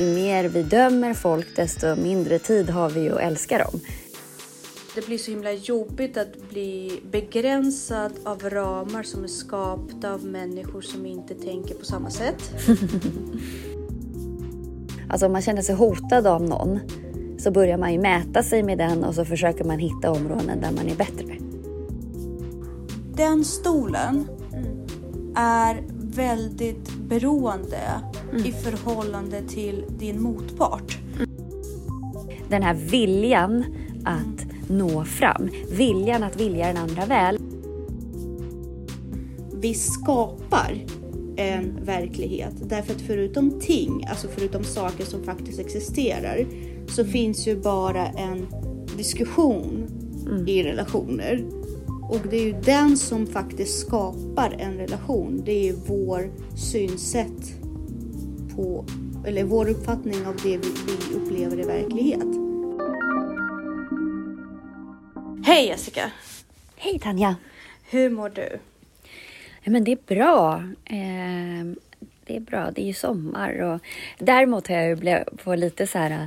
ju mer vi dömer folk desto mindre tid har vi att älska dem. Det blir så himla jobbigt att bli begränsad av ramar som är skapta av människor som inte tänker på samma sätt. Alltså om man känner sig hotad av någon så börjar man ju mäta sig med den och så försöker man hitta områden där man är bättre. Den stolen är väldigt beroende i förhållande till din motpart. Den här viljan att nå fram, viljan att vilja den andra väl. Vi skapar en verklighet därför att förutom ting, alltså förutom saker som faktiskt existerar, så finns ju bara en diskussion i relationer. Och det är ju den som faktiskt skapar en relation. Det är ju vår synsätt på, eller vår uppfattning av det vi, vi upplever i verklighet. Hej Jessica! Hej Tanja! Hur mår du? Ja, men det är bra. Eh, det är bra, det är ju sommar och däremot har jag ju blivit på lite så här eh,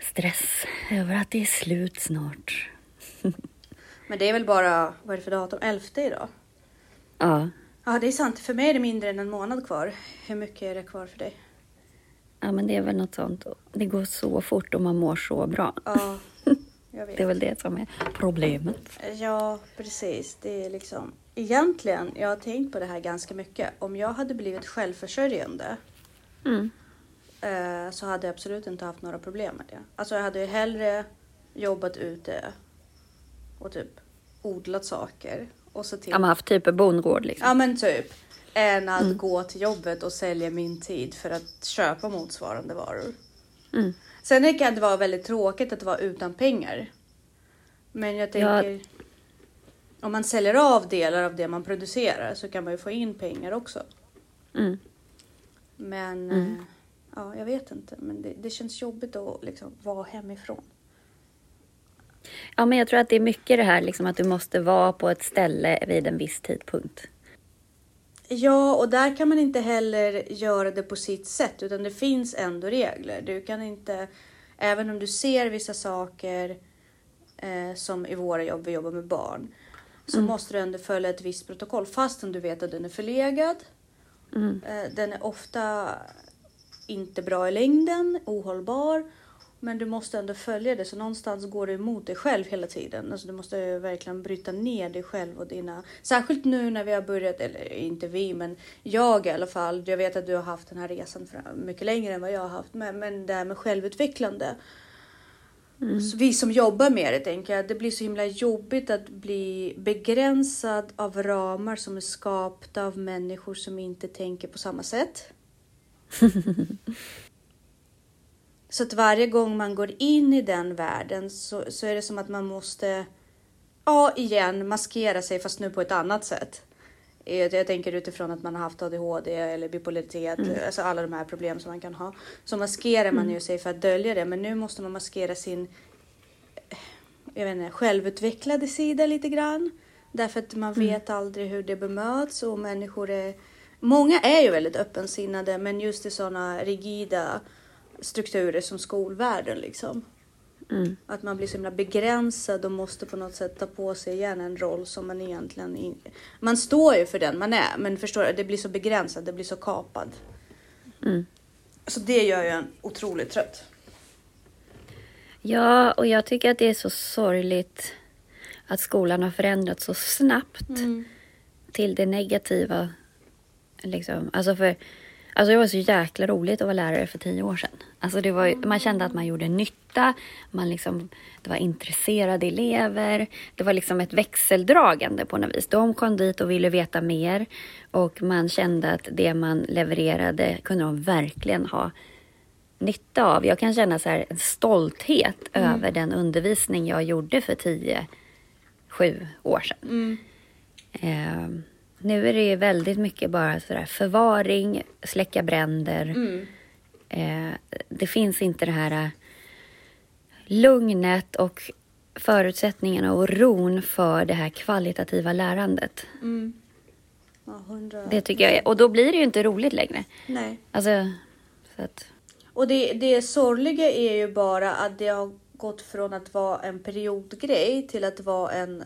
stress över att det är slut snart. Men det är väl bara, vad är det för datum? 11 idag? Ja, Ja, det är sant. För mig är det mindre än en månad kvar. Hur mycket är det kvar för dig? ja, men det är väl något sånt. Det går så fort och man mår så bra. Ja, jag vet. Det är väl det som är problemet. Ja, precis. Det är liksom... Egentligen, jag har tänkt på det här ganska mycket. Om jag hade blivit självförsörjande Mm. eh, så hade jag absolut inte haft några problem med det. Alltså jag hade ju hellre jobbat ute och typ odlat saker och så till... Ja, man haft typ bondgård liksom. Ja men typ. Än att gå till jobbet och sälja min tid för att köpa motsvarande varor. Mm. Sen kan det vara väldigt tråkigt att vara utan pengar. Men jag Ja. tänker. Om man säljer av delar av det man producerar så kan man ju få in pengar också. Mm. Men Mm. eh, ja, jag vet inte. Men det, det känns jobbigt att liksom vara hemifrån. Ja, men jag tror att det är mycket det här liksom att du måste vara på ett ställe vid en viss tidpunkt. Ja, och där kan man inte heller göra det på sitt sätt, utan det finns ändå regler. Du kan inte, även om du ser vissa saker eh, som i våra jobb, vi jobbar med barn, så måste du ändå följa ett visst protokoll fastän du vet att den är förlegad. Mm. Eh, den är ofta inte bra i längden, ohållbar. Men du måste ändå följa det, så någonstans går du emot dig själv hela tiden. Alltså du måste verkligen bryta ner dig själv och dina... Särskilt nu när vi har börjat, eller inte vi, men jag i alla fall. Jag vet att du har haft den här resan mycket längre än vad jag har haft. Men, men det här med självutvecklande. Så vi som jobbar med det tänker jag, det blir så himla jobbigt att bli begränsad av ramar som är skapta av människor som inte tänker på samma sätt. så att varje gång man går in i den världen så, så är det som att man måste, ja igen, maskera sig fast nu på ett annat sätt. Jag tänker utifrån att man har haft ADHD eller bipolaritet, alltså alla de här problem som man kan ha. Så maskerar man ju sig för att dölja det, men nu måste man maskera sin jag vet inte, självutvecklade sida lite grann. Därför att man vet aldrig hur det bemöts och människor är... Många är ju väldigt öppensinnade men just i sådana rigida strukturer som skolvärlden liksom. Mm. Att man blir så himla begränsad och måste på något sätt ta på sig igen en roll som man egentligen inte... Man står ju för den man är men förstår du, det blir så begränsat, det blir så kapad. Mm. Så det gör ju en otroligt trött. Ja, och jag tycker att det är så sorgligt att skolan har förändrats så snabbt till det negativa. Liksom. Alltså för, alltså det var så jäkla roligt att vara lärare för tio år sedan. Alltså det var, man kände att man gjorde nytta, man liksom, det var intresserade elever. Det var liksom ett växeldragande på något vis. De kom dit och ville veta mer och man kände att det man levererade kunde de verkligen ha nytta av. Jag kan känna så här en stolthet över den undervisning jag gjorde för 10, 7 år sedan. Eh, nu är det ju väldigt mycket bara så där förvaring, släcka bränder. Eh, det finns inte det här eh, lugnet och förutsättningarna och ron för det här kvalitativa lärandet. Ja, hundra... Det tycker jag är, och då blir det ju inte roligt längre. Nej. Alltså, så att, Och det, det sorgliga är ju bara att det har gått från att vara en periodgrej till att vara en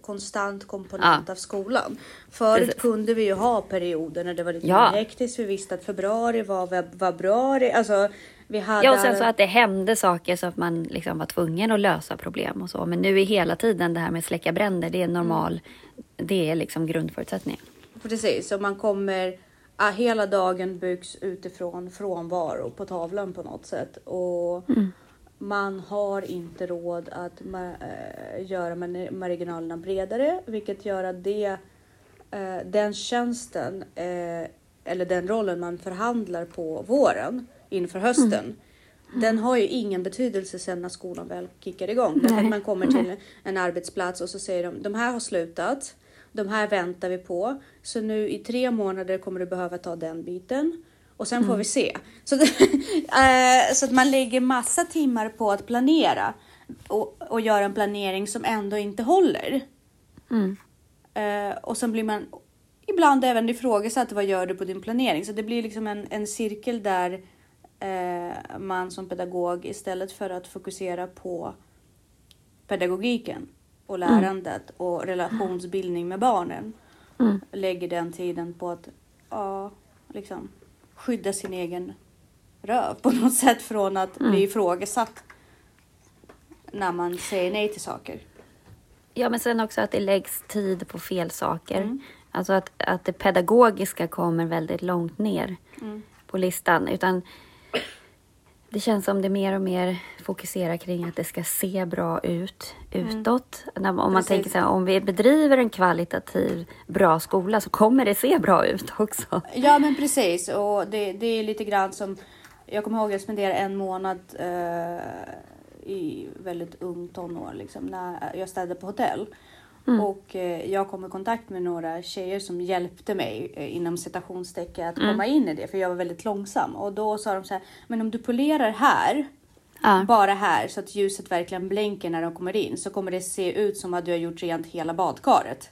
konstant komponent Ja. av skolan. Förut Precis. kunde vi ju ha perioder när det var lite Ja. mer hektiskt. Vi visste att februari var februari. Alltså, vi hade... Ja, och sen så att det hände saker så att man liksom var tvungen att lösa problem och så. Men nu är hela tiden det här med släcka bränder, det är normal, det är liksom grundförutsättningen. Precis, och man kommer... Ja, hela dagen byggs utifrån frånvaro på tavlan på något sätt. Och man har inte råd att eh, göra mar- marginalerna bredare, vilket gör att det, eh, den tjänsten eh, eller den rollen man förhandlar på våren inför hösten. Den har ju ingen betydelse sen när skolan väl kickar igång. Därför att man kommer till en arbetsplats och så säger de de här har slutat. De här väntar vi på. Så nu i tre månader kommer du behöva ta den biten. Och sen får vi se. Så, eh, så att man lägger massa timmar på att planera. Och, och göra en planering som ändå inte håller. Mm. Eh, och sen blir man ibland även ifrågasatt vad gör du på din planering. Så det blir liksom en, en cirkel där eh, man som pedagog istället för att fokusera på pedagogiken och lärandet och relationsbildning med barnen Mm. lägger den tiden på att ja, liksom, skydda sin egen röv på något sätt från att bli ifrågasatt när man säger nej till saker. Ja, men sen också att det läggs tid på fel saker. Mm. Alltså att, att det pedagogiska kommer väldigt långt ner Mm. på listan. Utan det känns som det mer och mer fokuserar kring att det ska se bra ut utåt. När- Om man Precis. tänker så här, om vi bedriver en kvalitativ bra skola så kommer det se bra ut också. Ja men precis och det, det är lite grann som jag kommer ihåg att jag spenderade en månad eh, i väldigt ung tonår liksom, när jag städade på hotell. Och eh, jag kom i kontakt med några tjejer som hjälpte mig eh, inom citationstecken att komma in i det för jag var väldigt långsam. Och då sa de så här, men om du polerar här Ja. bara här så att ljuset verkligen blänker när de kommer in så kommer det se ut som att du har gjort rent hela badkaret.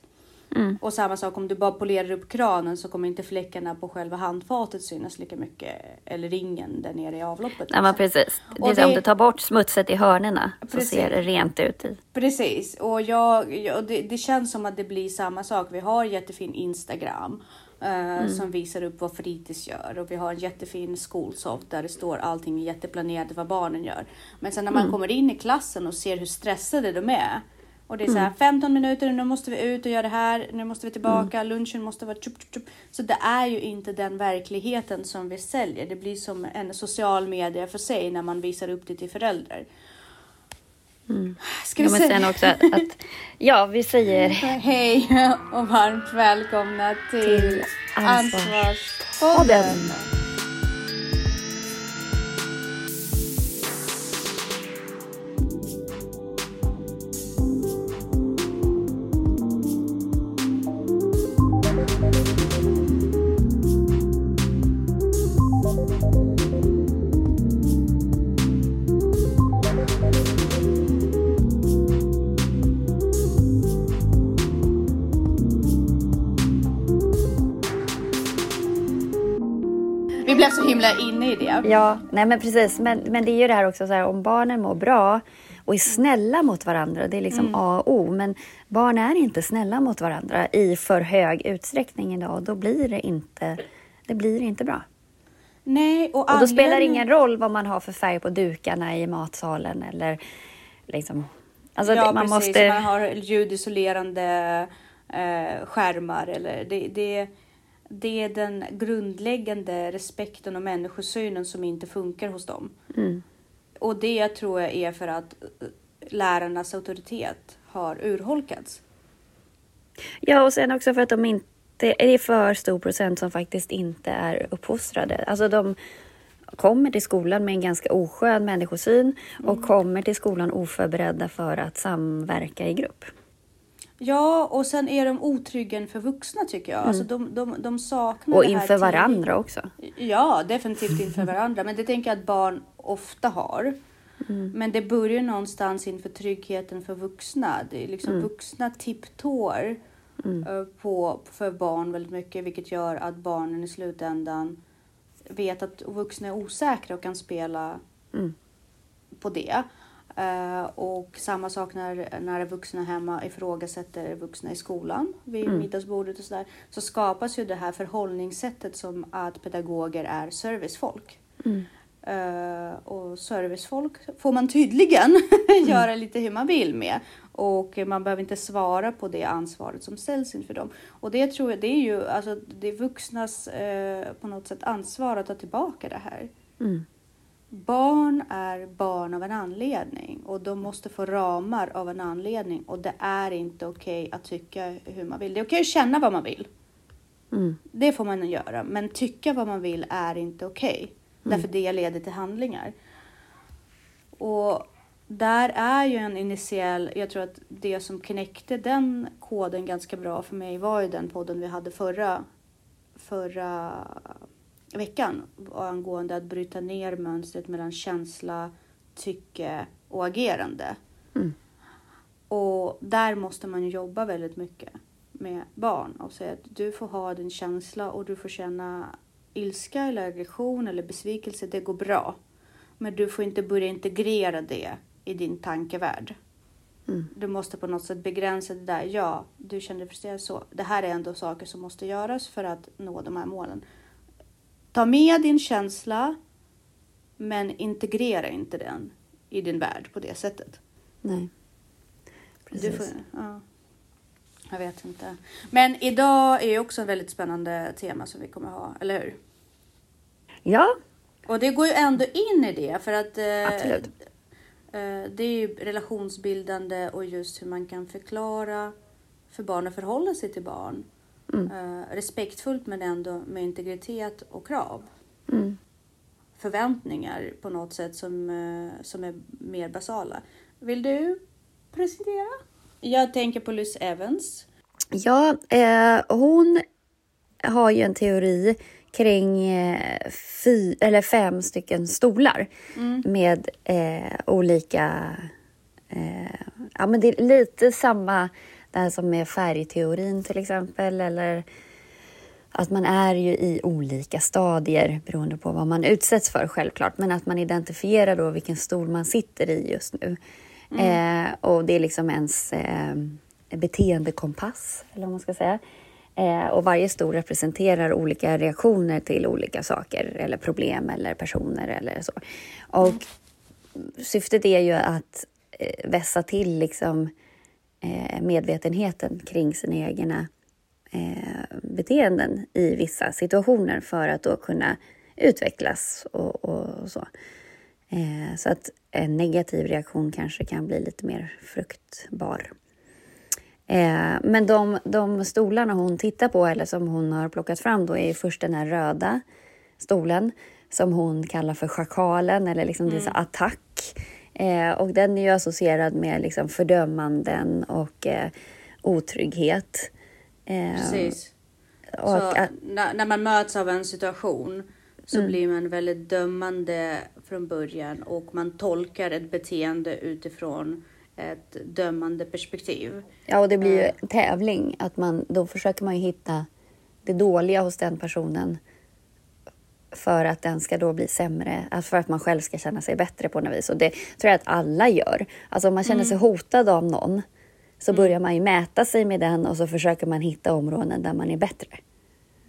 Mm. Och samma sak om du bara polerar upp kranen så kommer inte fläckarna på själva handfatet synas lika mycket. Eller ringen där nere i avloppet. Ja, men liksom. precis. Det är så Om det- du tar bort smutset i hörnerna så ser det rent ut. I. Precis, och jag, jag, det, det känns som att det blir samma sak. Vi har jättefin Instagram eh, som visar upp vad fritids gör och vi har en jättefin skolsoft där det står allting jätteplanerat vad barnen gör. Men sen när man kommer in i klassen och ser hur stressade de är och det är så här 15 minuter, nu måste vi ut och göra det här, nu måste vi tillbaka, lunchen måste vara tjup, tjup, tjup. Så det är ju inte den verkligheten som vi säljer. Det blir som en social media för sig när man visar upp det till föräldrar. Ska vi Ja, men säga- sen också att, att ja, vi säger Hej och varmt välkomna till, Till Ansvarspodden. Ja, nej men precis. Men, men det är ju det här också så här, om barnen mår bra och är snälla mot varandra, det är liksom Mm. A och O. Men barn är inte snälla mot varandra i för hög utsträckning idag och då blir det inte, det blir inte bra. Nej, och, Och då spelar det ingen roll vad man har för färg på dukarna i matsalen eller liksom... Alltså ja, man precis. måste... Man har ljudisolerande eh, skärmar. Eller det, det, det är den grundläggande respekten och människosynen som inte funkar hos dem. Mm. Och det tror jag är för att eh, lärarnas auktoritet har urholkats. Ja, och sen också för att de inte... Det är för stor procent som faktiskt inte är uppfostrade. Alltså de kommer till skolan med en ganska oskön människosyn och kommer till skolan oförberedda för att samverka i grupp. Ja, och sen är de otrygga inför vuxna tycker jag. Alltså de, de, de saknar Och inför varandra också. Ja, definitivt inför varandra. Men det tänker jag att barn ofta har. Men det börjar någonstans inför tryggheten för vuxna. Det är liksom vuxna tipptår eh, på, för barn väldigt mycket, vilket gör att barnen i slutändan vet att vuxna är osäkra och kan spela Mm. på det. Eh, och samma sak när, när vuxna hemma ifrågasätter vuxna i skolan vid Mm. middagsbordet och sådär. Så skapas ju det här förhållningssättet som att pedagoger är servicefolk. Mm. Eh, och servicefolk får man tydligen göra lite hur man vill med. Och man behöver inte svara på det ansvaret som ställs inför dem. Och det tror jag, det är ju alltså, det är vuxnas eh, på något sätt ansvar att ta tillbaka det här. Mm. Barn är barn av en anledning och de måste få ramar av en anledning och det är inte okej att tycka hur man vill. Det är okej att känna vad man vill. Mm. Det får man göra, men tycka vad man vill är inte okej. Därför det leder till handlingar. Och där är ju en initiell, jag tror att det som knäckte den koden ganska bra för mig var ju den podden vi hade förra, förra veckan angående att bryta ner mönstret mellan känsla, tycke och agerande. Mm. Och där måste man ju jobba väldigt mycket med barn och säga att du får ha din känsla och du får känna ilska eller aggression eller besvikelse. Det går bra. Men du får inte börja integrera det i din tankevärld. Mm. Du måste på något sätt begränsa det där. Ja, du känner dig frustrerad så. Det här är ändå saker som måste göras för att nå de här målen. Ta med din känsla, men integrera inte den i din värld på det sättet. Nej. Precis. får, ja. Jag vet inte. Men idag är också ett väldigt spännande tema som vi kommer ha, eller hur? Ja, Och det går ju ändå in i det för att eh, Absolut. eh, det är ju relationsbildande och just hur man kan förklara för barn att förhålla sig till barn. Mm. Eh, respektfullt men ändå med integritet och krav. mm. Förväntningar på något sätt som, eh, som är mer basala. Vill du presentera? Jag tänker på Luce Evans. ja eh, hon har ju en teori kring eh, fy, eller fem stycken stolar med eh, olika... Eh, ja, men det är lite samma där som med färgteorin till exempel. Eller att man är ju i olika stadier beroende på vad man utsätts för självklart. Men att man identifierar då vilken stol man sitter i just nu. Eh, och det är liksom ens eh, beteendekompass, eller vad man ska säga. Eh, och varje stol representerar olika reaktioner till olika saker eller problem eller personer eller så. Och syftet är ju att eh, vässa till liksom, medvetenheten kring sina egna eh, beteenden i vissa situationer för att då kunna utvecklas och, och så. Eh, så att en negativ reaktion kanske kan bli lite mer fruktbar. Eh, men de, de stolarna hon tittar på, eller som hon har plockat fram, då är först den här röda stolen som hon kallar för schakalen, eller liksom det är så attack. Eh, och den är ju associerad med liksom fördömanden och eh, otrygghet. Eh, Precis. och Så att, när, när man möts av en situation så Mm. blir man väldigt dömande från början och man tolkar ett beteende utifrån ett dömande perspektiv. Ja, och det blir ju Eh. en tävling. Att man, då försöker man ju hitta det dåliga hos den personen för att den ska då bli sämre, alltså för att man själv ska känna sig bättre på något vis. Och det tror jag att alla gör. Alltså om man känner sig hotad av någon så börjar man ju mäta sig med den och så försöker man hitta områden där man är bättre.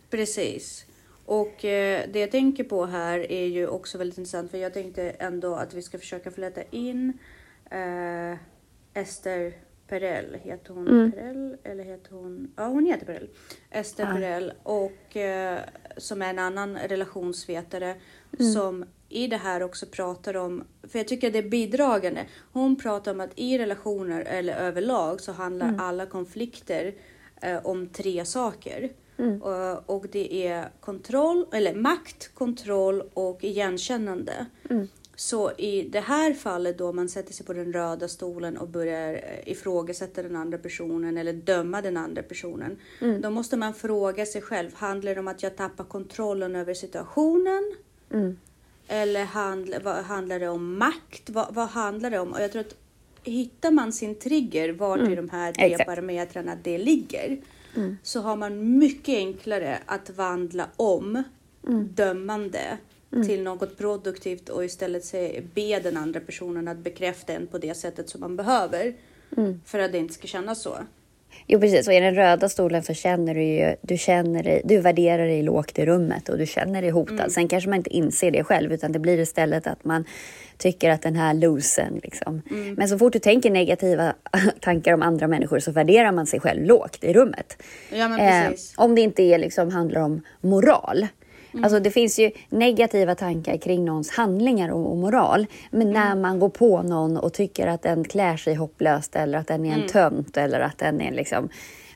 Precis. Och eh, det jag tänker på här är ju också väldigt intressant för jag tänkte ändå att vi ska försöka fläta in eh, Ester Perel. Heter hon Mm. Perel eller heter hon? Ja, hon heter Perel. Ester Ja. Perel och eh, som är en annan relationsvetare Mm. som i det här också pratar om, för jag tycker det är bidragande. Hon pratar om att i relationer eller överlag så handlar Mm. alla konflikter eh, om tre saker. Mm. Och, och det är kontroll, eller makt, kontroll och igenkännande. Mm. Så i det här fallet då man sätter sig på den röda stolen och börjar eh, ifrågasätta den andra personen eller döma den andra personen. Mm. Då måste man fråga sig själv, handlar det om att jag tappar kontrollen över situationen? Mm. Eller handl, vad, handlar det om makt? Vad, vad handlar det om? Och jag tror att hittar man sin trigger, vart i de här tre Mm. Exakt. parametrarna det ligger, Mm. så har man mycket enklare att vandla om dömande till något produktivt och istället se, be den andra personen att bekräfta en på det sättet som man behöver. För att det inte ska kännas så. Jo precis, och i den röda stolen så känner du ju, du känner dig, du värderar dig lågt i rummet och du känner dig hotad. Sen kanske man inte inser det själv utan det blir istället att man tycker att den här losen liksom. Men så fort du tänker negativa tankar om andra människor så värderar man sig själv lågt i rummet. Ja, Eh, om det inte är, liksom, handlar om moral. Alltså det finns ju negativa tankar kring någons handlingar och, och moral. Men när man går på någon och tycker att den klär sig hopplöst eller att den är en tönt eller att den är liksom...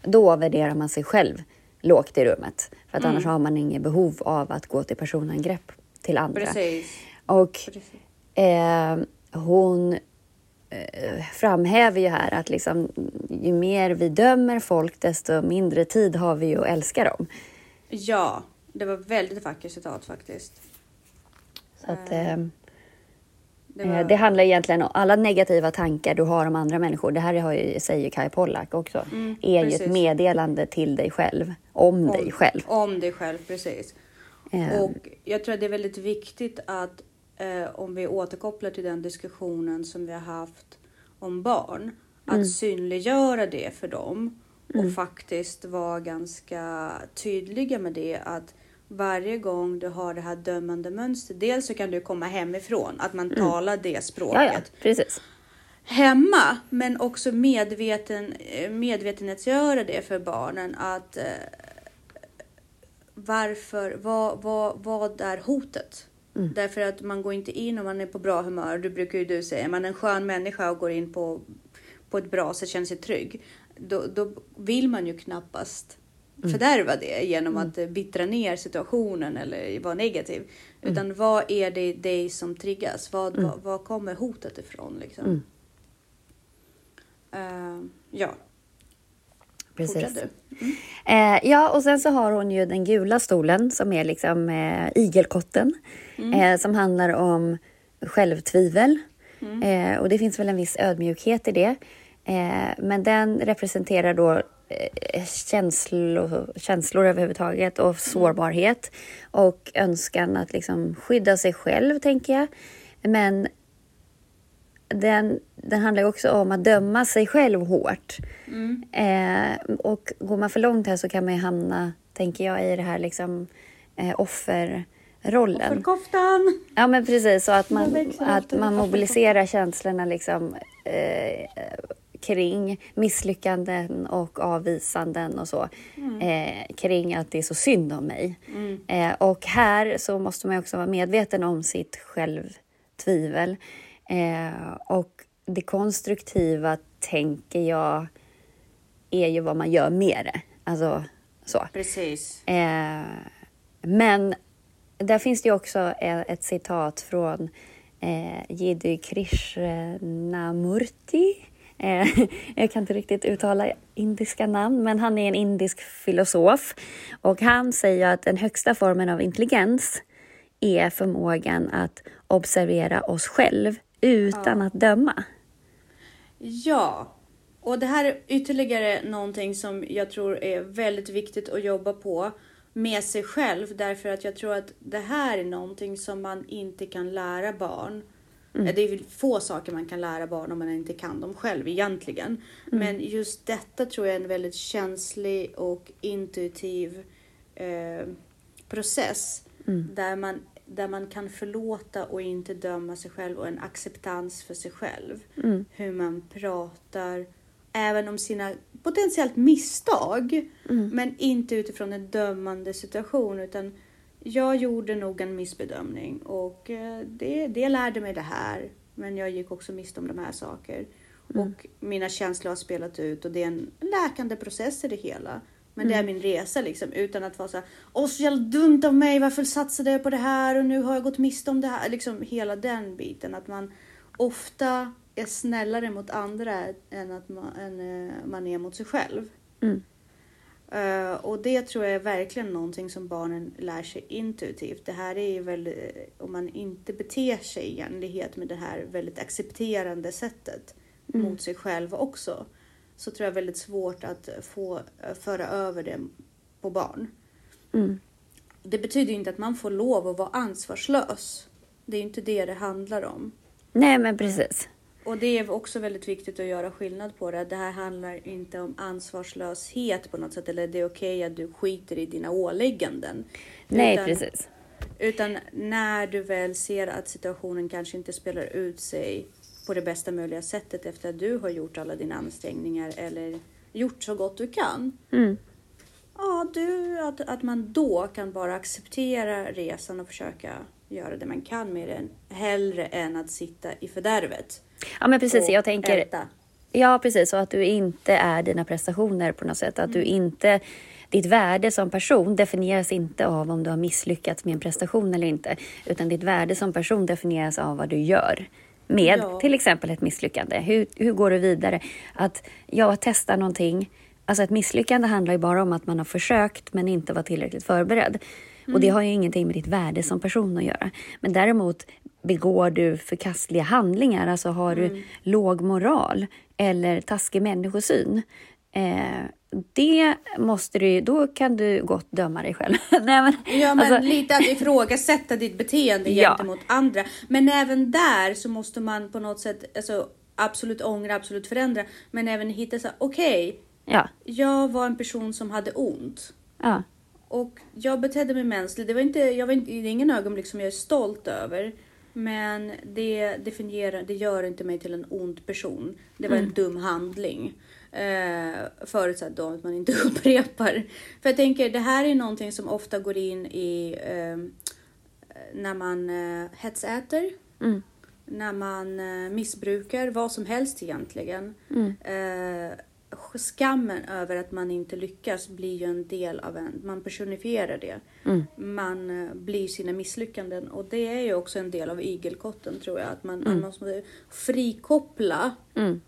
Då värderar man sig själv lågt i rummet. För att annars har man inget behov av att gå till personangrepp till andra. Precis. Och Precis. eh, hon eh, framhäver ju här att liksom, ju mer vi dömer folk desto mindre tid har vi ju att älska dem. Ja, det var väldigt vackert citat faktiskt. Så att, eh, Det eh, var... det handlar egentligen om alla negativa tankar du har om andra människor. Det här har ju, säger Kai Pollak också. är ju precis. ett meddelande till dig själv. Om, dig själv. Om dig själv, precis. Eh. Och jag tror att det är väldigt viktigt att eh, om vi återkopplar till den diskussionen som vi har haft om barn, att synliggöra det för dem och faktiskt vara ganska tydliga med det att varje gång du har det här dömande mönstret, dels så kan du komma hemifrån, att man talar det språket Ja, ja, hemma, men också medveten, eh, medvetenhetsgöra det för barnen att eh, varför, vad, vad, vad är hotet? Därför att man går inte in om man är på bra humör. Du brukar ju du säga, är man en skön människa och går in på, på ett bra sätt, känner sig trygg. Då, då vill man ju knappast fördärva det genom att eh, bittra ner situationen eller vara negativ. Utan vad är det dig som triggas? Vad, vad, vad kommer hotet ifrån? Liksom? Eh, ja, precis. Eh, ja, och sen så har hon ju den gula stolen som är liksom eh, igelkotten. Eh, som handlar om självtvivel. Eh, och det finns väl en viss ödmjukhet i det. Eh, men den representerar då eh, känslor, känslor överhuvudtaget och sårbarhet. Och önskan att liksom skydda sig själv, tänker jag. Men den, den handlar också om att döma sig själv hårt. Eh, och går man för långt här så kan man ju hamna, tänker jag, i det här liksom eh, offerrollen. För koftan! Ja men precis, så att man, att man mobiliserar känslorna liksom eh, kring misslyckanden och avvisanden och så. Eh, kring att det är så synd om mig. Eh, och här så måste man också vara medveten om sitt självtvivel. Eh, och det konstruktiva tänker jag är ju vad man gör med det. Alltså så. Precis. Eh, men där finns det ju också ett, ett citat från eh, Jiddu Krishnamurti. Eh, jag kan inte riktigt uttala indiska namn, men han är en indisk filosof. Och han säger att den högsta formen av intelligens är förmågan att observera oss själv utan att döma. Ja, och det här är ytterligare någonting som jag tror är väldigt viktigt att jobba på med sig själv. Därför att jag tror att det här är någonting som man inte kan lära barn. Det är få saker man kan lära barn om man inte kan dem själv egentligen. Men just detta tror jag är en väldigt känslig och intuitiv eh, process. Där, man, där man kan förlåta och inte döma sig själv och en acceptans för sig själv. Hur man pratar, även om sina potentiellt misstag. Men inte utifrån en dömande situation utan jag gjorde nog en missbedömning och eh, det, det lärde mig det här. Men jag gick också miste om de här saker. Och mina känslor har spelat ut och det är en läkande process i det hela. Men det är min resa liksom utan att vara så här, åh så jävla dumt av mig, varför satsade jag på det här och nu har jag gått miste om det här. Liksom hela den biten. Att man ofta är snällare mot andra än att man, än, eh, man är mot sig själv. Mm. Eh, och det tror jag är verkligen någonting som barnen lär sig intuitivt. Det här är ju väl, eh, om man inte beter sig i enlighet med det här väldigt accepterande sättet mot sig själv också. Så tror jag väldigt svårt att få eh, föra över det på barn. Mm. Det betyder inte att man får lov att vara ansvarslös. Det är inte det det handlar om. Nej, men precis. Och det är också väldigt viktigt att göra skillnad på det. Det här handlar inte om ansvarslöshet på något sätt. Eller det är okej att du skiter i dina ålägganden. Nej, Utan- precis. Utan när du väl ser att situationen kanske inte spelar ut sig på det bästa möjliga sättet efter att du har gjort alla dina ansträngningar eller gjort så gott du kan. Mm. Ja, du, att, att man då kan bara acceptera resan och försöka göra det man kan med den. Hellre än att sitta i fördärvet. Ja, men precis. Jag tänker... älta. Ja, precis. Och att du inte är dina prestationer på något sätt. Att du Mm. inte... Ditt värde som person definieras inte av om du har misslyckats med en prestation eller inte. Utan ditt värde som person definieras av vad du gör. Med Ja. till exempel ett misslyckande. Hur, hur går du vidare? Att jag testar någonting. Alltså ett misslyckande handlar ju bara om att man har försökt men inte var tillräckligt förberedd. Och Mm. det har ju ingenting med ditt värde som person att göra. Men däremot begår du förkastliga handlingar, alltså har Mm. du låg moral eller taskig människosyn. Eh, det måste du då kan du gott döma dig själv. Nej, men, Ja, men alltså, lite att ifrågasätta ditt beteende Ja. gentemot andra. Men även där så måste man på något sätt alltså, absolut ångra, absolut förändra. Men även hitta så okej, ja, jag var en person som hade ont. ja, Och jag betedde mig mänskligt. Det var inte, jag var inte, det är ingen ögonblick som jag är stolt över. Men det definierar, det gör inte mig till en ond person. Det var en dum handling. Eh, förutsatt då att man inte upprepar. För jag tänker, det här är någonting som ofta går in i eh, när man eh, hetsäter. mm, När man eh, missbrukar vad som helst egentligen. mm, Eh, skammen över att man inte lyckas blir ju en del av en, man personifierar det. mm, Man eh, blir sina misslyckanden och det är ju också en del av igelkotten tror jag. Att man, Mm. man måste frikoppla mm.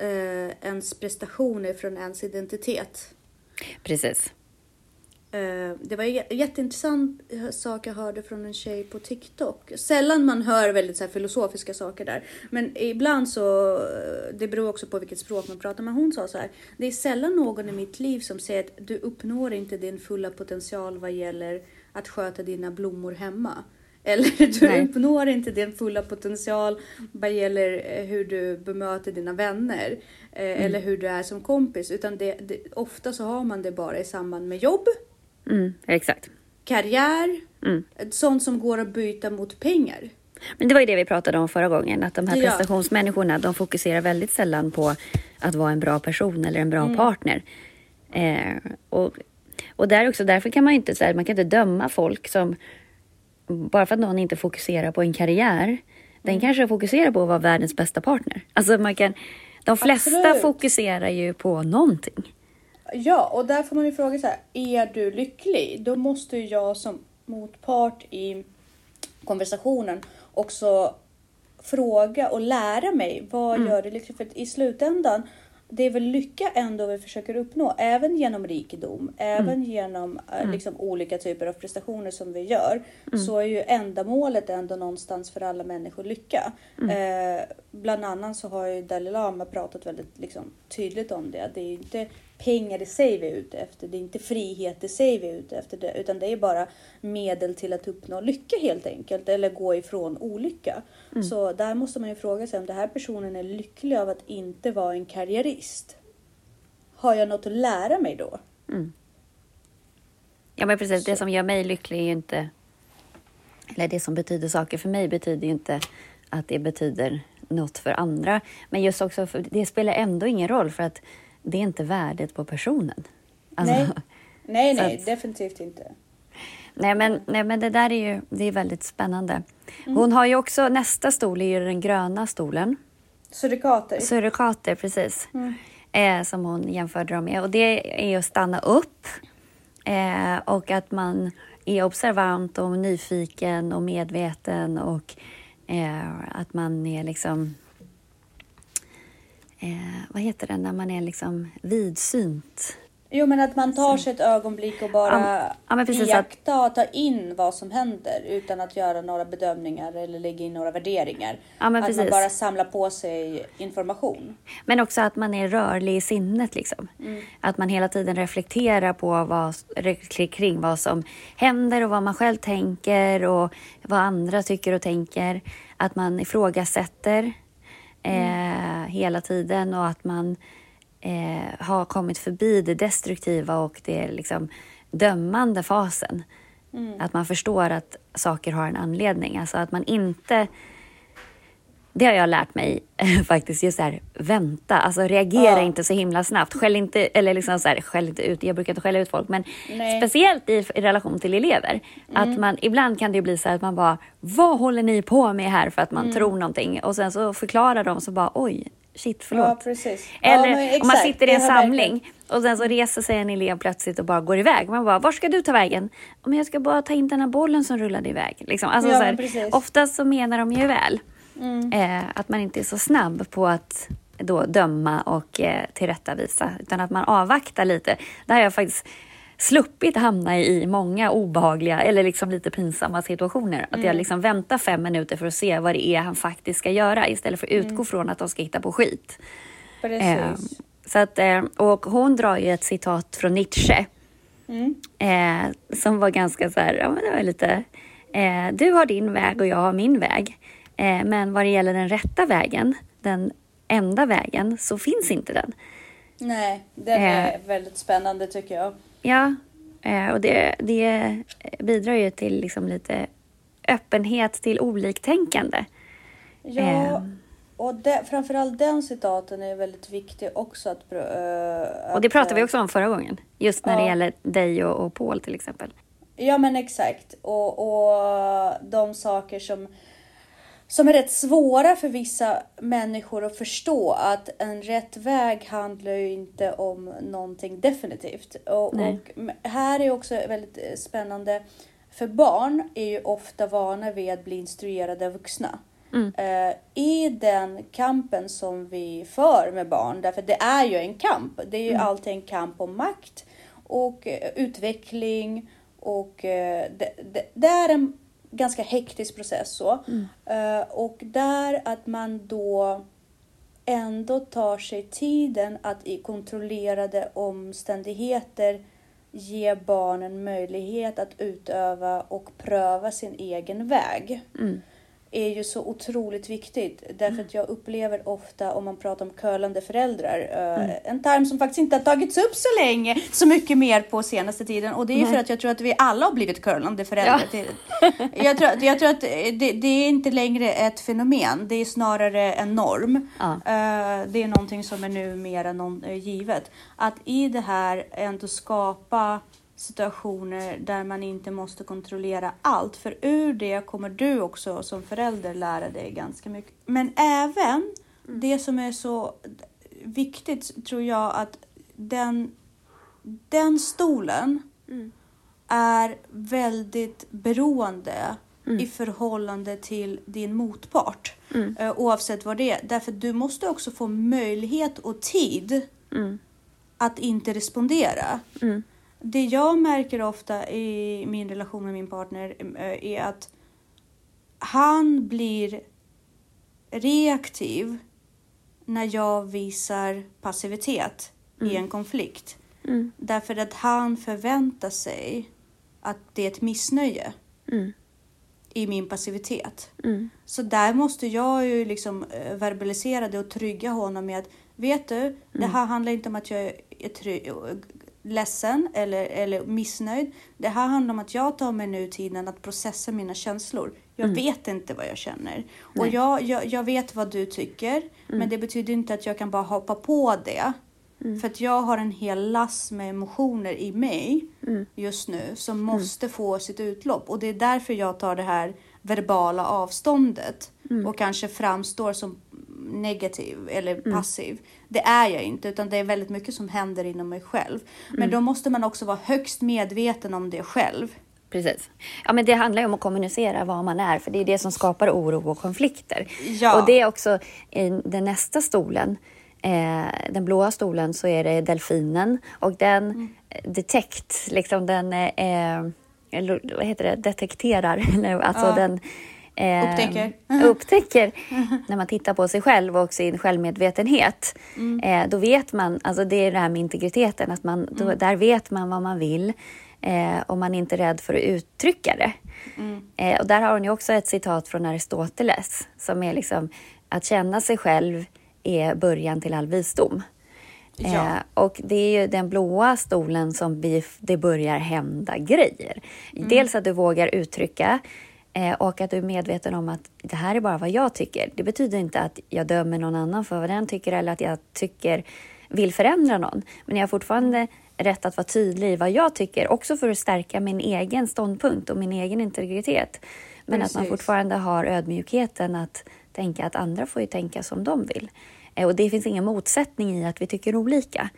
eh, ens prestationer från ens identitet. precis. Eh, Det var en jä- jätteintressant eh, sak jag hörde från en tjej på TikTok. Sällan man hör väldigt så filosofiska saker där. Men ibland så, eh, det beror också på vilket språk man pratar. Men hon sa så här, det är sällan någon i mitt liv som säger att du uppnår inte din fulla potential vad gäller att sköta dina blommor hemma. Eller du Nej. uppnår inte din fulla potential vad gäller hur du bemöter dina vänner. eh, Eller hur du är som kompis. Utan det, det, ofta så har man det bara i samband med jobb Mm, exakt. karriär, Mm. sånt som går att byta mot pengar. Men det var ju det vi pratade om förra gången, att de här Ja. prestationsmänniskorna, de fokuserar väldigt sällan på att vara en bra person eller en bra Mm. partner. Eh, och, och där också, därför kan man inte, så här, man kan inte döma folk som, bara för att någon inte fokuserar på en karriär, Mm. den kanske fokuserar på att vara världens bästa partner. Alltså man kan, de flesta Absolut. fokuserar ju på någonting. Ja, och där får man ju fråga så här, är du lycklig? Då måste ju jag som motpart i konversationen också fråga och lära mig vad gör dig lycklig? För i slutändan, det är väl lycka ändå vi försöker uppnå, även genom rikedom, även genom eh, liksom, olika typer av prestationer som vi gör, så är ju ändamålet ändå någonstans för alla människor lycka. Eh, bland annat så har ju Dalai Lama pratat väldigt liksom, tydligt om det. Det är inte pengar i sig vi är ute efter, det är inte frihet i sig vi är ute efter, det, utan det är bara medel till att uppnå lycka helt enkelt, eller gå ifrån olycka. Så där måste man ju fråga sig om den här personen är lycklig av att inte vara en karriärist. Har jag något att lära mig då? Ja men precis, det Så. som gör mig lycklig är ju inte... Eller det som betyder saker för mig betyder ju inte att det betyder något för andra. Men just också, för, det spelar ändå ingen roll för att det är inte värdet på personen. Alltså, Nej. Nej, nej, att- definitivt inte. nej, men, nej men det där är ju det är väldigt spännande. Hon har ju också, nästa stol är ju den gröna stolen. Surikater. Surrogater, precis. Eh, som hon jämförde dem med. Och det är att stanna upp eh, och att man är observant och nyfiken och medveten och eh, att man är liksom... Eh, vad heter det när man är liksom vidsynt? Jo, men att man tar sig ett ögonblick och bara Ja, ja, iaktta och ta in vad som händer utan att göra några bedömningar eller lägga in några värderingar. Ja, att man precis. bara samlar på sig information. Men också att man är rörlig i sinnet. Liksom. Att man hela tiden reflekterar på vad, kring vad som händer och vad man själv tänker och vad andra tycker och tänker. Att man ifrågasätter eh, hela tiden och att man eh, har kommit förbi det destruktiva och det liksom dömande fasen. Att man förstår att saker har en anledning. Alltså att man inte det har jag lärt mig faktiskt, just det här vänta, alltså reagera Ja. inte så himla snabbt. Skäll inte, eller liksom så här, skäll inte ut, jag brukar inte skälla ut folk, men Nej. speciellt i, i relation till elever. Att man, ibland kan det ju bli så här att man bara, vad håller ni på med här? För att man tror någonting och sen så förklarar de så bara, oj, shit, förlåt. Ja, precis. Ja, Eller men om man sitter i en samling och sen så reser sig en elev plötsligt och bara går iväg. Man bara, var ska du ta vägen? Men jag ska bara ta in den här bollen som rullade iväg. Liksom. Alltså, så här, oftast så menar de ju väl. Mm. Eh, att man inte är så snabb på att då döma och eh, tillrättavisa, utan att man avvaktar lite. Där har jag faktiskt sluppit hamna i många obehagliga eller liksom lite pinsamma situationer. Att Mm. jag liksom väntar fem minuter för att se vad det är han faktiskt ska göra istället för att Mm. utgå från att de ska hitta på skit. Eh, så att, eh, och hon drar ju ett citat från Nietzsche Mm. eh, som var ganska så här, ja men det var lite, eh, du har din väg och jag har min väg. Eh, men vad det gäller den rätta vägen, den enda vägen, så finns inte den. Nej, den Eh. är väldigt spännande tycker jag. Ja, eh, och det, det bidrar ju till liksom lite öppenhet till oliktänkande. Ja, och det, framförallt den citaten är väldigt viktig också att... Uh, Och det pratade vi också om förra gången, just när det Ja. gäller dig och, och Paul till exempel. Ja men exakt. Och, och de saker som, som är rätt svåra för vissa människor att förstå. Att en rätt väg handlar ju inte om någonting definitivt. Och, och här är också väldigt eh, spännande. För barn är ju ofta vana vid att bli instruerade av vuxna. Eh, I den kampen som vi för med barn, därför det är ju en kamp. Det är ju alltid en kamp om makt och eh, utveckling och eh, det, det, det är en ganska hektisk process så. Eh, och där att man då ändå tar sig tiden att i kontrollerade omständigheter ge barnen möjlighet att utöva och pröva sin egen väg är ju så otroligt viktigt. Därför att jag upplever ofta, om man pratar om curlande föräldrar, eh, en term som faktiskt inte har tagits upp så länge, så mycket mer på senaste tiden. Och det är ju för att jag tror att vi alla har blivit curlande föräldrar. Ja. Jag, tror, jag tror att det, det är inte längre ett fenomen, det är snarare en norm. Ja. Eh, Det är någonting som är numera någon, eh, givet. Att i det här ändå skapa situationer där man inte måste kontrollera allt. För ur det kommer du också som förälder lära dig ganska mycket. Men även det som är så viktigt tror jag att den, den stolen är väldigt beroende i förhållande till din motpart. Eh, Oavsett vad det är. Därför du måste också få möjlighet och tid att inte respondera. Det jag märker ofta i min relation med min partner eh, är att han blir reaktiv när jag visar passivitet i en konflikt. Därför att han förväntar sig att det är ett missnöje i min passivitet. Så där måste jag ju liksom eh, verbalisera det och trygga honom med att vet du, det här handlar inte om att jag är try- ledsen eller, eller missnöjd. Det här handlar om att jag tar mig nu tiden att processa mina känslor. Jag vet inte vad jag känner. Och jag, jag, jag vet vad du tycker, men det betyder inte att jag kan bara hoppa på det. För att jag har en hel last med emotioner i mig just nu som måste få sitt utlopp. Och det är därför jag tar det här verbala avståndet och kanske framstår som negativ eller passiv. Det är jag inte, utan det är väldigt mycket som händer inom mig själv. Men då måste man också vara högst medveten om det själv. Precis. Ja, men det handlar ju om att kommunicera vad man är, för det är det som skapar oro och konflikter. Ja. Och det är också i den nästa stolen, eh, den blåa stolen så är det delfinen och den mm. detect, liksom den eh, vad heter det, detekterar, alltså ja. den eh, upptäcker, upptäcker när man tittar på sig själv och sin självmedvetenhet. Mm. Eh, då vet man, alltså det är det här med integriteten, att man, då, mm. där vet man vad man vill eh, och man är inte rädd för att uttrycka det. Mm. Eh, och där har hon ju också ett citat från Aristoteles som är liksom att känna sig själv är början till all visdom. Ja. Eh, och det är ju den blåa stolen som vi, det börjar hända grejer. Mm. Dels att du vågar uttrycka och att du är medveten om att det här är bara vad jag tycker. Det betyder inte att jag dömer någon annan för vad den tycker eller att jag tycker vill förändra någon. Men jag har fortfarande rätt att vara tydlig i vad jag tycker, också för att stärka min egen ståndpunkt och min egen integritet. Men Precis. att man fortfarande har ödmjukheten att tänka att andra får ju tänka som de vill. Eh, och det finns ingen motsättning i att vi tycker olika.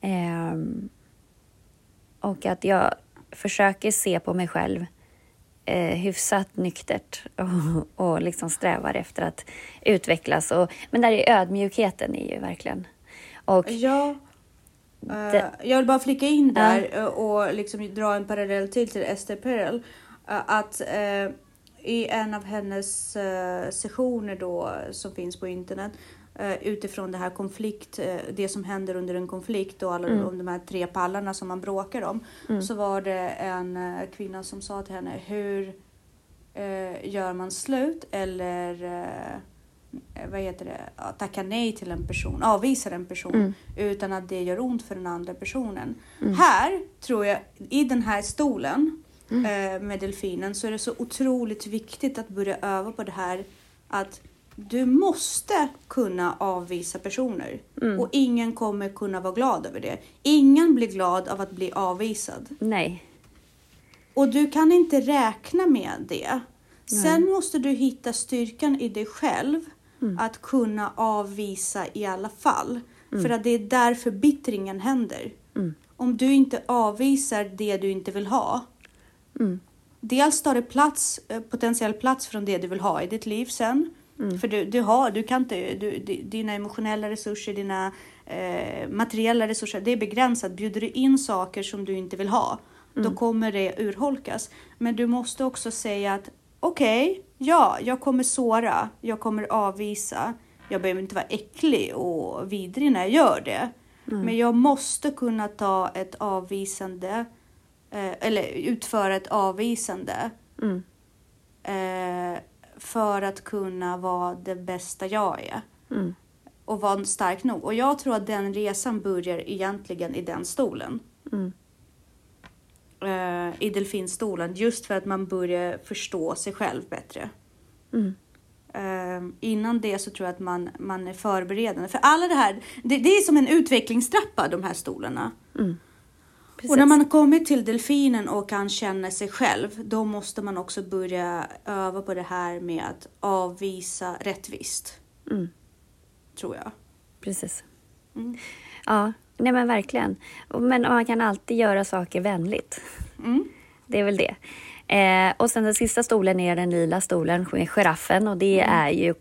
Ehm, och att jag försöker se på mig själv eh, hyfsat nyktert och, och liksom strävar efter att utvecklas. Och, men där är ödmjukheten är ju verkligen... Och ja, det, uh, jag vill bara flika in där uh. och liksom dra en parallell till till Esther Perel. Uh, att i en av hennes sessioner då som finns på internet utifrån det här konflikt, det som händer under en konflikt och alla mm. de, här tre pallarna som man bråkar om. Mm. Så var det en kvinna som sa till henne, hur gör man slut eller vad heter det, tacka nej till en person, avvisar en person mm. utan att det gör ont för den andra personen. Mm. Här tror jag, i den här stolen mm. eh, med delfinen så är det så otroligt viktigt att börja öva på det här att du måste kunna avvisa personer mm. och ingen kommer kunna vara glad över det. Ingen blir glad av att bli avvisad. Nej. Och du kan inte räkna med det. Nej. Sen måste du hitta styrkan i dig själv Mm. Att kunna avvisa i alla fall. Mm. För att det är där förbittringen händer. Mm. Om du inte avvisar det du inte vill ha. Mm. Dels tar det plats, eh, potentiell plats från det du vill ha i ditt liv sen. Mm. För du, du, har, du kan inte, du, dina emotionella resurser, dina eh, materiella resurser, det är begränsat. Bjuder du in saker som du inte vill ha, då mm. kommer det urholkas. Men du måste också säga att okej, okay, ja, jag kommer såra, jag kommer avvisa. Jag behöver inte vara äcklig och vidrig när jag gör det. Mm. Men jag måste kunna ta ett avvisande eh, eller utföra ett avvisande. Mm. Eh, för att kunna vara det bästa jag är. Mm. Och vara stark nog. Och jag tror att den resan börjar egentligen i den stolen. Mm eh, i delfinstolen just för att man börjar förstå sig själv bättre. Mm. Eh, innan det så tror jag att man, man är förberedande. För alla det här, det, det är som en utvecklingstrappa de här stolarna. Mm. Och när man kommit till delfinen och kan känna sig själv, då måste man också börja öva på det här med att avvisa rättvist. Mm. Tror jag. Precis. Mm. Ja, Nej men verkligen. Men man kan alltid göra saker vänligt. Mm. Det är väl det. Eh, och sen den sista stolen är den lila stolen med giraffen och det mm. är ju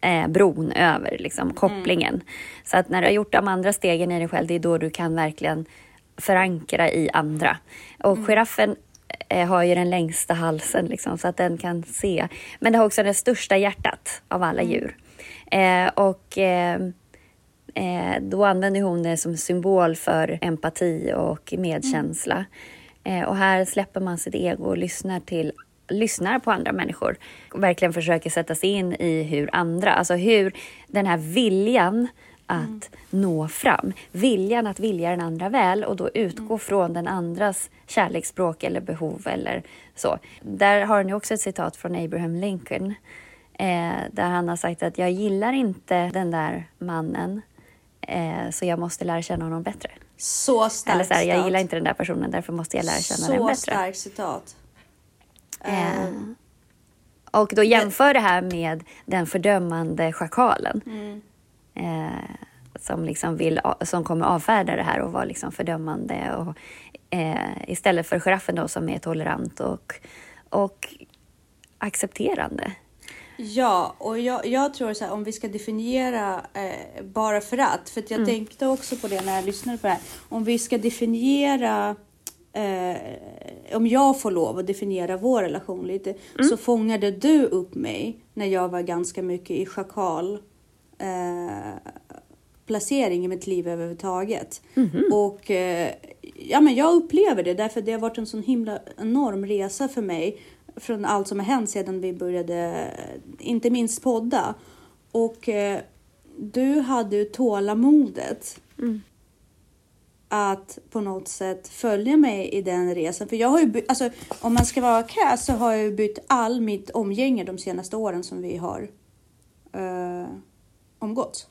eh, bron över, liksom, kopplingen. Mm. Så att när du har gjort de andra stegen i dig själv, det är då du kan verkligen förankra i andra. Och mm. giraffen eh, har ju den längsta halsen liksom, så att den kan se. Men det har också det största hjärtat av alla mm. djur. Eh, och eh, eh, då använder hon det som symbol för empati och medkänsla. Mm. Eh, och här släpper man sitt ego och lyssnar till lyssnar på andra människor och verkligen försöker sätta sig in i hur andra, alltså hur den här viljan att mm. nå fram, viljan att vilja den andra väl och då utgå mm. från den andras kärleksspråk eller behov eller så. Där har ni också ett citat från Abraham Lincoln eh, där han har sagt att jag gillar inte den där mannen Eh, så jag måste lära känna honom bättre. Så starkt Eller så här, jag gillar inte den där personen, därför måste jag lära känna så den bättre. Så starkt citat. Eh, um. Och då jämför det här med den fördömande schakalen. Mm. Eh, som, liksom vill, som kommer avfärda det här och vara liksom fördömande. Och, eh, istället för giraffen då som är tolerant och, och accepterande. Ja, och jag, jag tror så här, om vi ska definiera eh, bara för att, för att jag tänkte också på det när jag lyssnade på det här, om vi ska definiera eh, om jag får lov att definiera vår relation lite, så fångade du upp mig när jag var ganska mycket i schakal eh, placering i mitt liv överhuvudtaget. Och eh, ja, men jag upplever det därför det har varit en sån himla enorm resa för mig från allt som har hänt sedan vi började, inte minst podda. Och eh, du hade ju tålamodet att på något sätt följa mig i den resan. För jag har ju, by- alltså, om man ska vara krass så har jag ju bytt all mitt omgänge de senaste åren som vi har uh, umgåtts.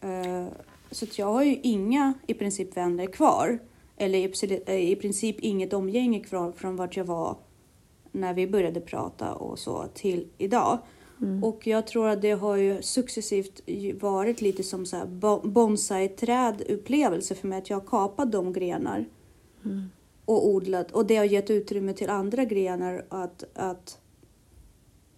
Eh, så att jag har ju inga i princip vänner kvar. Eller i, princip- eh, i princip inget omgänge kvar från vart jag var när vi började prata och så till idag. Och jag tror att det har ju successivt varit lite som så bonsai-träd upplevelse för mig att jag har kapat de grenar och odlat och det har gett utrymme till andra grenar att, att,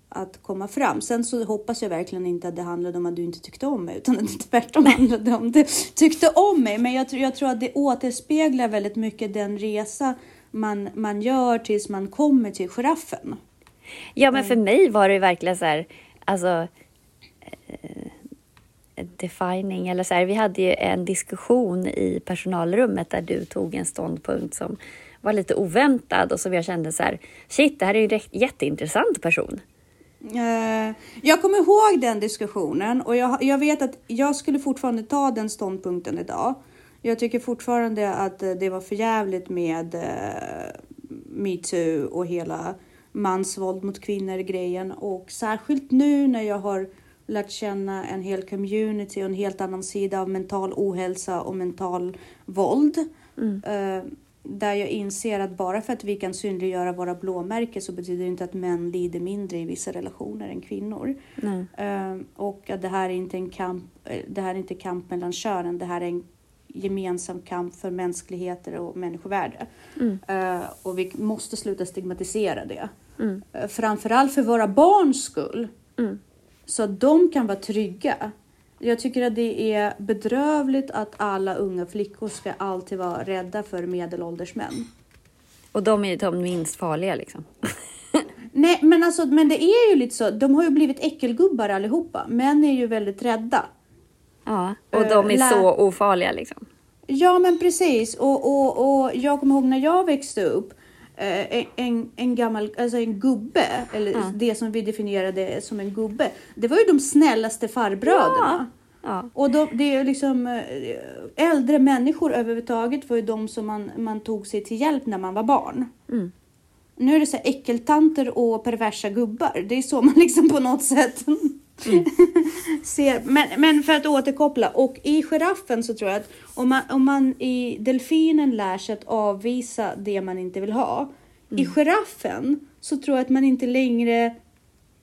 att komma fram. Sen så hoppas jag verkligen inte att det handlade om att du inte tyckte om mig utan att det tvärtom handlade om att du tyckte om mig. Men jag, tror- jag tror att det återspeglar väldigt mycket den resa man, man gör tills man kommer till giraffen. Ja, men för mig var det verkligen så här, alltså eh, defining eller så här. Vi hade ju en diskussion i personalrummet där du tog en ståndpunkt som var lite oväntad och som jag kände så här, shit, det här är ju en jätteintressant person. Eh, jag kommer ihåg den diskussionen och jag, jag vet att jag skulle fortfarande ta den ståndpunkten idag. Jag tycker fortfarande att eh, det var för jävligt med uh, metoo och hela mansvåld mot kvinnor grejen och särskilt nu när jag har lärt känna en hel community och en helt annan sida av mental ohälsa och mental våld. Eh, där jag inser att bara för att vi kan synliggöra våra blåmärken så betyder det inte att män lider mindre i vissa relationer än kvinnor. Eh, och att det här är inte en kamp, eh, det här är inte kamp mellan könen, det här är en gemensam kamp för mänskligheter och människovärde. Eh, och vi måste sluta stigmatisera det. Mm. Eh, framförallt för våra barns skull. Mm. Så att de kan vara trygga. Jag tycker att det är bedrövligt att alla unga flickor ska alltid vara rädda för medelålders män. Och de är ju de minst farliga liksom. Nej, men alltså, men det är ju lite så. De har ju blivit äckelgubbar allihopa. Män är ju väldigt rädda. Ja, och de är Eh, lä- så ofarliga liksom. Ja, men precis. Och, och, och jag kommer ihåg när jag växte upp. Eh, En, en, gammal, alltså en gubbe, eller Ja. det som vi definierade som en gubbe. Det var ju de snällaste farbröderna. Ja. Och då, det är liksom eh, äldre människor överhuvudtaget var ju de som man, man tog sig till hjälp när man var barn. Mm. Nu är det så här äckeltanter och perversa gubbar. Det är så man liksom på något sätt ser. Men, men för att återkoppla. Och i giraffen så tror jag att om man, om man i delfinen lär sig att avvisa det man inte vill ha. I giraffen så tror jag att man inte längre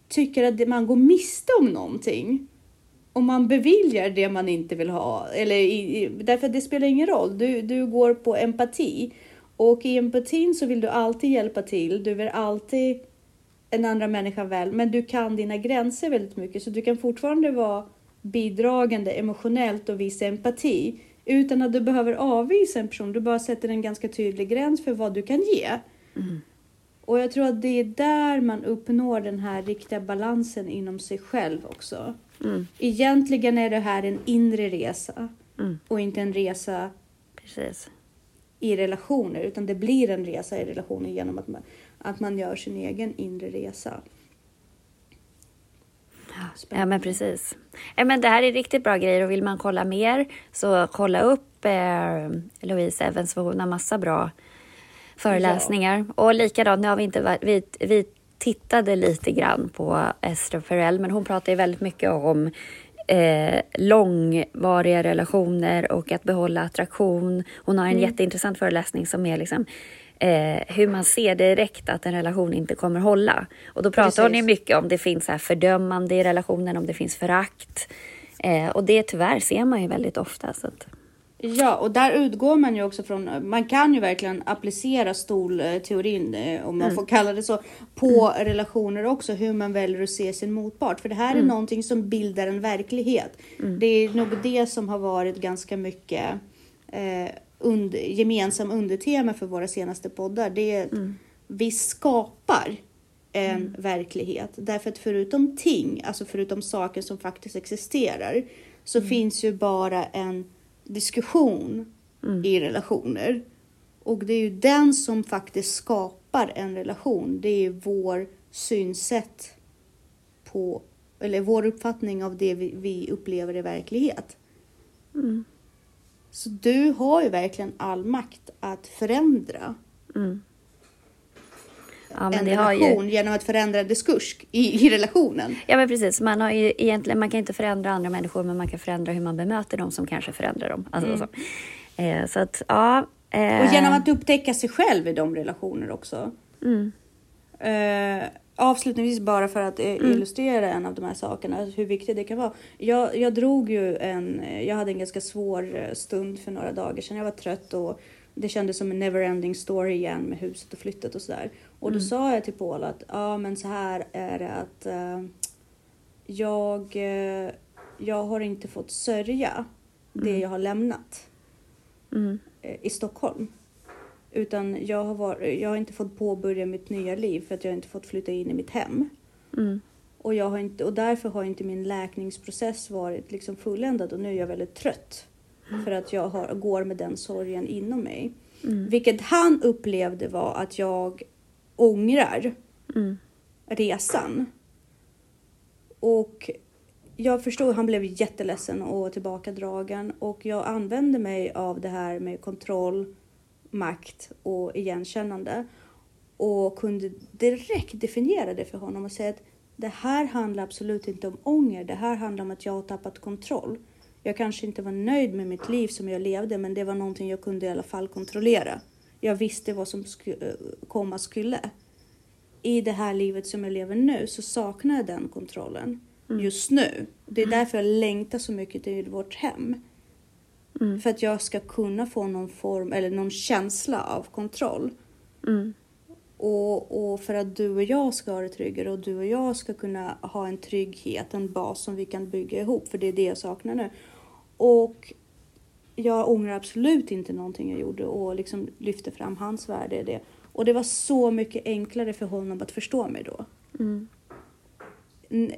tycker att man går miste om någonting. Om man beviljar det man inte vill ha. Eller i, därför att det spelar ingen roll. Du, du går på empati. Och i empatin så vill du alltid hjälpa till. Du vill alltid en andra människa väl. Men du kan dina gränser väldigt mycket. Så du kan fortfarande vara bidragande emotionellt och visa empati. Utan att du behöver avvisa en person. Du bara sätter en ganska tydlig gräns för vad du kan ge. Och jag tror att det är där man uppnår den här riktiga balansen inom sig själv också. Mm. Egentligen är det här en inre resa Mm. och inte en resa Precis. i relationer utan det blir en resa i relationer genom att man, att man gör sin egen inre resa. Ja, men precis. Ja, men det här är riktigt bra grejer och vill man kolla mer så kolla upp eh, Louise Evans för hon har massa bra föreläsningar. Och likadant, nu har vi inte varit, vi, vi tittade lite grann på Esther Perel men hon pratar ju väldigt mycket om eh, långvariga relationer och att behålla attraktion. Hon har en jätteintressant föreläsning som är liksom eh, hur man ser direkt att en relation inte kommer hålla. Och då pratar hon ju Precis. mycket om det finns här fördömande i relationen, om det finns förakt. Eh, och det tyvärr ser man ju väldigt ofta. Så att, Ja, och där utgår man ju också från, man kan ju verkligen applicera stolteorin, eh, om man Mm. får kalla det så, på relationer också, hur man väljer att se sin motpart. För det här är Mm. någonting som bildar en verklighet. Det är nog det som har varit ganska mycket eh, under, gemensam undertema för våra senaste poddar. Det är att Mm. vi skapar en verklighet. Därför att förutom ting, alltså förutom saker som faktiskt existerar, så finns ju bara en diskussion i relationer. Och det är ju den som faktiskt skapar en relation. Det är vår synsätt på, eller vår uppfattning av det vi, vi upplever i verklighet. Så du har ju verkligen all makt att förändra Ja, men en har ju... relation genom att förändra diskurs i, i relationen. Ja men precis, man, har ju egentligen, man kan inte förändra andra människor men man kan förändra hur man bemöter dem som kanske förändrar dem. Alltså, så. Eh, så att ja. Eh, Och genom att upptäcka sig själv i de relationer också. Mm. Eh, avslutningsvis bara för att eh, illustrera en av de här sakerna, hur viktigt det kan vara. Jag, jag drog ju en, jag hade en ganska svår eh, stund för några dagar sedan. Jag var trött och det kändes som en neverending story igen med huset och flyttet och sådär. Och då sa jag till Paul att ja men så här är det att eh, jag, eh, jag har inte fått sörja det jag har lämnat Mm. eh, i Stockholm. Utan jag har, varit, jag har inte fått påbörja mitt nya liv för att jag inte fått flytta in i mitt hem. Mm. Och, jag har inte, och därför har inte min läkningsprocess varit liksom fulländad och nu är jag väldigt trött. För att jag har, går med den sorgen inom mig. Vilket han upplevde var att jag ångrar Mm. resan. Och jag förstod, han blev jätteledsen och tillbakadragen och jag använde mig av det här med kontroll, makt och igenkännande och kunde direkt definiera det för honom och säga att det här handlar absolut inte om ånger. Det här handlar om att jag har tappat kontroll. Jag kanske inte var nöjd med mitt liv som jag levde, men det var någonting jag kunde i alla fall kontrollera. Jag visste vad som eh, komma skulle i det här livet som jag lever nu så saknar jag den kontrollen just nu. Det är därför jag längtar så mycket till vårt hem. För att jag ska kunna få någon form eller någon känsla av kontroll. Mm. Och, och för att du och jag ska ha det tryggare och du och jag ska kunna ha en trygghet, en bas som vi kan bygga ihop. För det är det jag saknar nu. Och jag ångrar absolut inte någonting jag gjorde och liksom lyfte fram hans värde i det. Och det var så mycket enklare för honom att förstå mig då. Mm.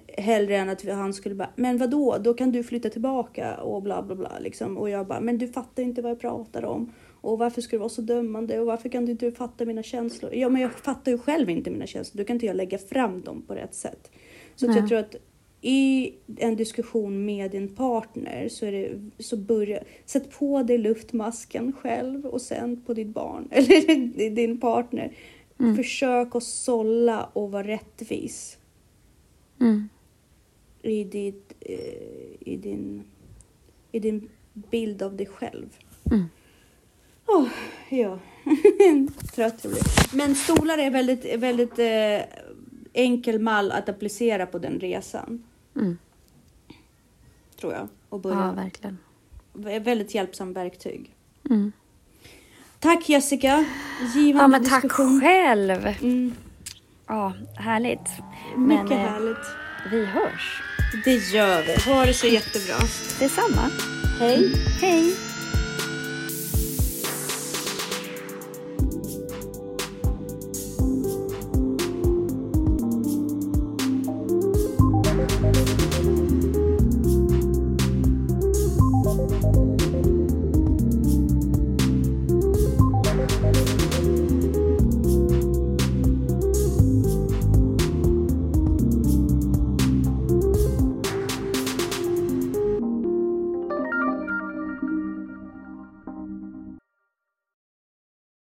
Hellre än att han skulle bara, men vad då? Då kan du flytta tillbaka och bla bla bla liksom. Och jag bara, men du fattar inte vad jag pratar om. Och varför ska du vara så dömande? Och varför kan du inte fatta mina känslor? Ja, men jag fattar ju själv inte mina känslor. Då kan inte jag lägga fram dem på rätt sätt. Så Nej. jag tror att i en diskussion med din partner så, är det, så börja, sätt på dig luftmasken själv och sen på ditt barn eller din partner. Försök att sålla och vara rättvis Mm. i, ditt, eh, i, din, i din bild av dig själv. Mm. Åh, ja. Trött jag blir. Men stolar är väldigt, väldigt eh, enkel mall att applicera på den resan. Mm. Tror jag. Och Ja, börja. verkligen. Vä- Väldigt hjälpsam verktyg. Mm. Tack Jessica. Givande Ja, men tack diskussion. själv. Mm, Ja, härligt. mycket Men, eh, härligt. Vi hörs. Det gör vi. Ha det så jättebra. Detsamma. Hej. Hej!